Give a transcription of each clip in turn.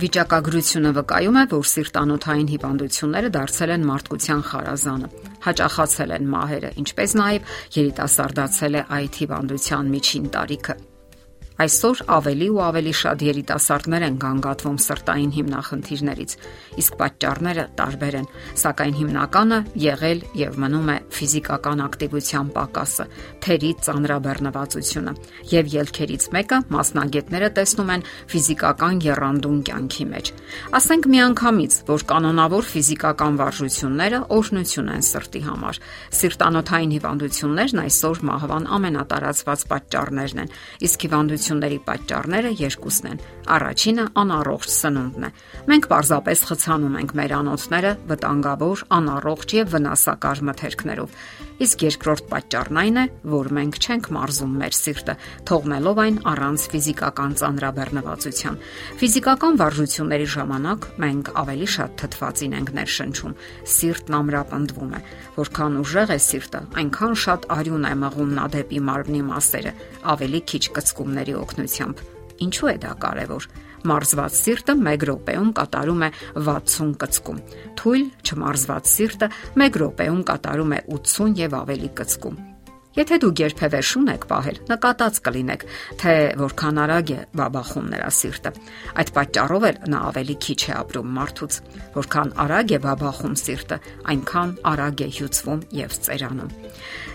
Վիճակագրությունը վկայում է, որ սիրտանոթային հիվանդությունները դարձել են մարդկության խարազանը, հաճախացել են մահերը, ինչպես նաև երիտասարդացել է այդ հիվանդության միջին տարիքը։ Այսօր ավելի ու ավելի շատ երիտասարդներ են գանգատվում սրտային հիմնախնդիրներից, իսկ պատճառները տարբեր են, սակայն հիմնականը եղել եւ մնում է ֆիզիկական ակտիվության պակասը, թերի ծանրաբեռնվածությունը եւ ելքերից մեկը մասնագետները տեսնում են ֆիզիկական երանդուն կյանքի մեջ։ Ասենք միանգամից, որ կանոնավոր ֆիզիկական վարժությունները օրհնություն են սրտի համար։ Սիրտանոթային հիվանդություններն այսօր մահվան ամենատարածված պատճառներն են, իսկ հիվանդություն հիվանդությունների պատճառները երկուսն են։ Առաջինը անառողջ սնունդն է։ Մենք պարզապես խցանում ենք մեր անոթները վտանգավոր, անառողջ եւ վնասակար մթերքներով։ Իսկ երկրորդ պատճառն այն է, որ մենք չենք մարզում մեր սիրտը, թողնելով այն առանց ֆիզիկական ծանրաբեռնվածության։ Ֆիզիկական վարժությունների ժամանակ մենք ավելի շատ թթվածին ենք ներշնչում։ Սիրտն ամրապնդվում է։ Որքան ուժեղ է սիրտը, այնքան շատ արյուն է մղում նա դեպի մարմնի մասերը, ավելի քիչ կծկումների օգնությամբ։ Ինչու է դա կարևոր։ Մարզված սիրտը 1 րոպեում կատարում է 60 կծկում։ Թույլ չմարզված սիրտը 1 րոպեում կատարում է 80 եւ ավելի կծկում։ Եթե դուք երբևէ շուն եք պահել, նկատած կլինեք, թե որքան արագ է բաբախում նրա սիրտը։ Այդ պատճառով էլ նա ավելի քիչ է ապրում մարդուց։ Որքան արագ է բաբախում սիրտը, այնքան արագ է հյուծվում եւ ծերանում։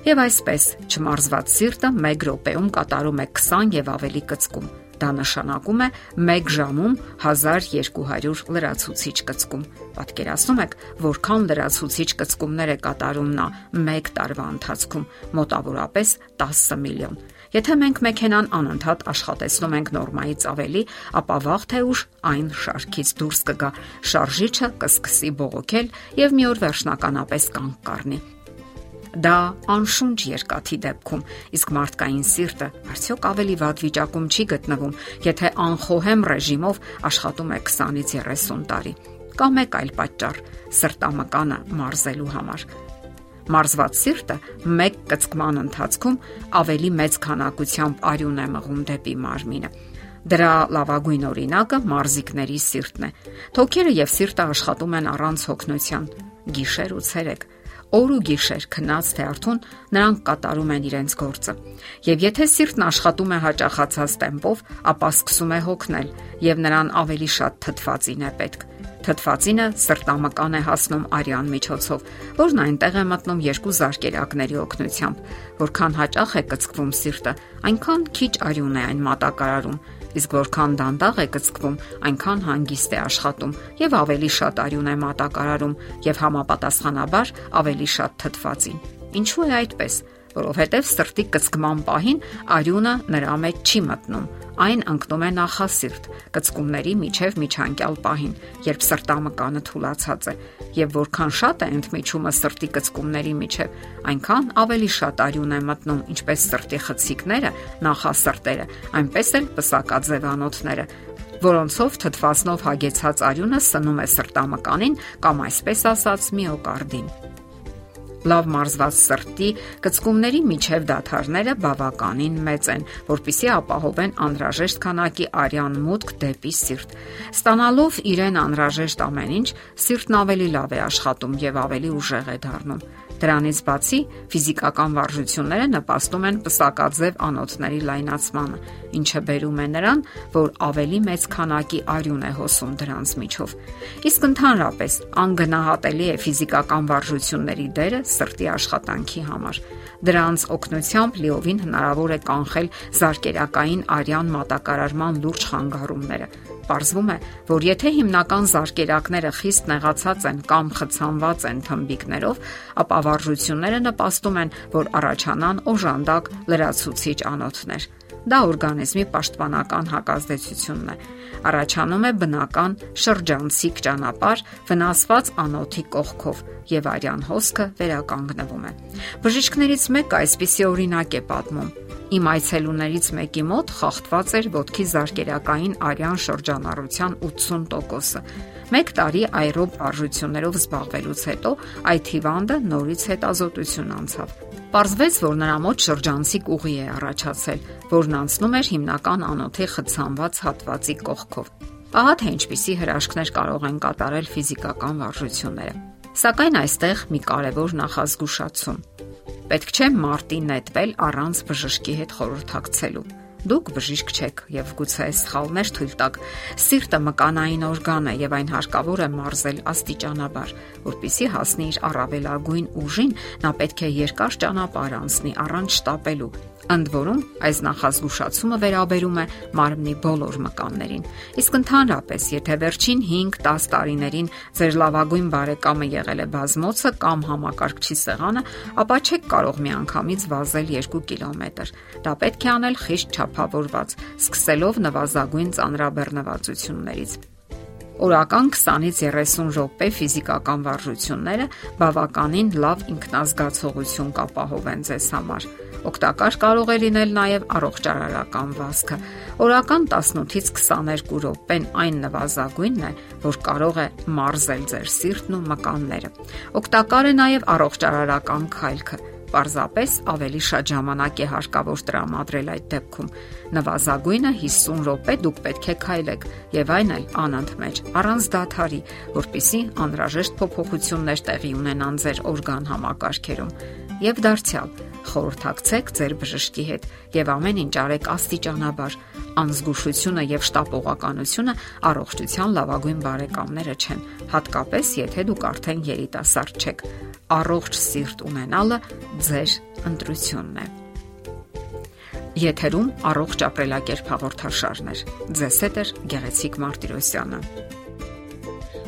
Եվ այսպես, չմարզված սիրտը 1 րոպեում կատարում է 20 եւ ավելի կծկում։ Դա նշանակում է 1 ժամում 1200 լրացուցիչ կծկում։ Պատկերացնում եք, որքան լրացուցիչ կծկումներ է կատարում նա 1 տարվա ընթացքում՝ մոտավորապես 10 միլիոն։ Եթե մենք մեքենան անընդհատ աշխատեցնում ենք նորմայից ավելի, ապա վաղ թե ուշ այն շարքից դուրս կգա, շարժիչը կսկսի բողոքել եւ մի օր վերջնականապես կանգ կառնի։ Դա անշունչ երկաթի դեպքում, իսկ մարդկային սիրտը արդյոք ավելի վատ վիճակում չի գտնվում, եթե անխոհեմ ռեժիմով աշխատում է 20-ից 30 տարի։ Կա մեկ այլ պատճառ՝ սրտամկանը մարզելու համար։ Մարզված սիրտը մեկ կծկման ընթացքում ավելի մեծ քանակությամբ արյուն է մղում դեպի մարմինը։ Դրա լավագույն օրինակը մարզիկների սիրտն է։ Թոքերը եւ սիրտը աշխատում են առանց հոգնության, գիշեր ու ցերեկ օր ու գիշեր քնած թե արթուն նրանք կատարում են իրենց գործը։ Եվ եթե սիրտն աշխատում է հաճախացած տեմպով, ապա սկսում է հոգնել եւ նրան ավելի շատ թթվածին է պետք։ Թթվածինը սրտամկան է հասնում արյան միջոցով, որն այնտեղ է մտնում երկու զարկերակների օգնությամբ։ Որքան հաճախ է կծկվում սիրտը, այնքան քիչ արյուն է այն մատակարարում, իսկ որքան դանդաղ է կծկվում, այնքան հանգիստ է աշխատում եւ ավելի շատ արյուն է մատակարարում եւ համապատասխանաբար ավելի շատ թթվածին։ Ինչու է այդպես որովհետև սրտի կծկման պահին արյունը նրա մեջ չի մտնում։ Այն ընկնում է նախասիրտ, կծկումների միջև միջանկյալ պահին, երբ սրտամկանը թուլացած է, եւ որքան շատ է ընդմիջումը սրտի կծկումների միջև, այնքան ավելի շատ արյուն է մտնում, ինչպես սրտի խցիկները, նախասրտերը, այնպես էլ պսակաձևանոթները, որոնցով թթվասնով հագեցած արյունը սնում է սրտամկանին կամ այսպես ասած միոկարդին լավ մարզված սրտի կծկումների միջև դաթարները բավականին մեծ են, որpիսի ապահովեն անհրաժեշտ քանակի արյան մուտք դեպի սիրտ։ Ստանալով իրեն անհրաժեշտ ամեն ինչ, սիրտն ավելի լավ է աշխատում եւ ավելի ուժեղ է դառնում։ Դրանից բացի ֆիզիկական վարժությունները նպաստում են պսակաձև անոթների լայնացմանը, ինչը բերում է նրան, որ ավելի մեծ քանակի արյուն է հոսում դրանց միջով։ Իսկ ընդհանրապես անգնահատելի է ֆիզիկական վարժությունների դերը սրտի աշխատանքի համար։ Դրանց օգնությամբ լիովին հնարավոր է կանխել զարկերակային արյան մատակարարման լուրջ խանգարումները Պարզվում է, որ եթե հիմնական զարկերակները խիստ նեղացած են կամ խցանված են թմբիկներով, ապա վարժությունները նպաստում են, որ առաջանան օժանդակ լրացուցիչ անոթներ։ Դա օրգանիզմի պաշտպանական հակազդեցությունն է։ Առաջանում է բնական շրջանցիկ ճանապարհ վնասված անոթի կողքով եւ արյան հոսքը վերականգնվում է։ Բժիշկներից մեկը այսպիսի օրինակ է պատմում Իմ այցելուներից մեկի մոտ խախտված էր ոտքի զարկերակային արյան շրջանառության 80%-ը։ 1 տարի այրոբ արժություններով զբաղվելուց հետո այդ հիվանդը նորից հետազոտություն անցավ։ Պարզվեց, որ նրա մոտ շրջանցիկ ուղի է առաջացել, որն անցնում էր հիմնական անոթի խցանված հատվածի կողքով։ Ահա թե ինչպիսի հրաշքներ կարող են կատարել ֆիզիկական վարժությունները։ Սակայն այստեղ մի կարևոր նախազգուշացում։ Պետք չէ մարտի նետվել առանց բժշկի հետ խորհրդակցելու։ Դուք բժիշկ չեք եւ գուցե սխալներ թույլ տաք։ Սիրտը մկանային օրգան է եւ այն հարկավոր է մարզել աստիճանաբար, որpիսի հասնի իր առավելագույն ուժին, նա պետք է երկար ճանապարհ անցնի առանց շտապելու Ընդ որում, այս նախազգուշացումը վերաբերում է մարմնի բոլոր մկաններին։ Իսկ ընդհանրապես, եթե վերջին 5-10 տարիներին ձեր լավագույն բարեկամը եղել է բազմոցը կամ համակարգչի սեղանը, ապա չեք կարող միանգամից վազել 2 կիլոմետր։ Դա պետք է անել խիստ չափավորված, սկսելով նվազագույն ծանրաբեռնվածություններից։ Օրական 20-ից 30 րոպե ֆիզիկական վարժությունները բավականին լավ ինքնազգացողություն կապահովեն ձեզ համար Օգտակար կարող է լինել նաև առողջարարական վազքը։ Օրական 18-ից 22 րոպեն այն նվազագույնն է, որ կարող է մարզել ձեր սիրտն ու մկանները։ Օգտակար է նաև առողջարարական քայլքը պարզապես ավելի շատ ժամանակ է հարկավոր տրամադրել այդ դեպքում։ Նվազագույնը 50 րոպե դուք պետք է քայլեք եւ այն էլ անընդմեջ, առանց դադարի, որpիսի անհրաժեշտ փոփոխություններ տեղի ունենան ձեր օրգան համակարգերում։ Եվ դարձյալ խորհրդակցեք ձեր բժշկի հետ եւ ամեն ինչ արեք աստիճանաբար։ Անզգուշությունը եւ շտապողականությունը առողջության լավագույն բարեկամները չեն, հատկապես եթե դուք արդեն երիտասարդ չեք։ Առողջ սիրտ ունենալը ձեր ընտրությունն է։ Եթերում առողջ ապրելակերպ հաղորդաշարներ։ Ձեզ հետ է Գեղեցիկ Մարտիրոսյանը։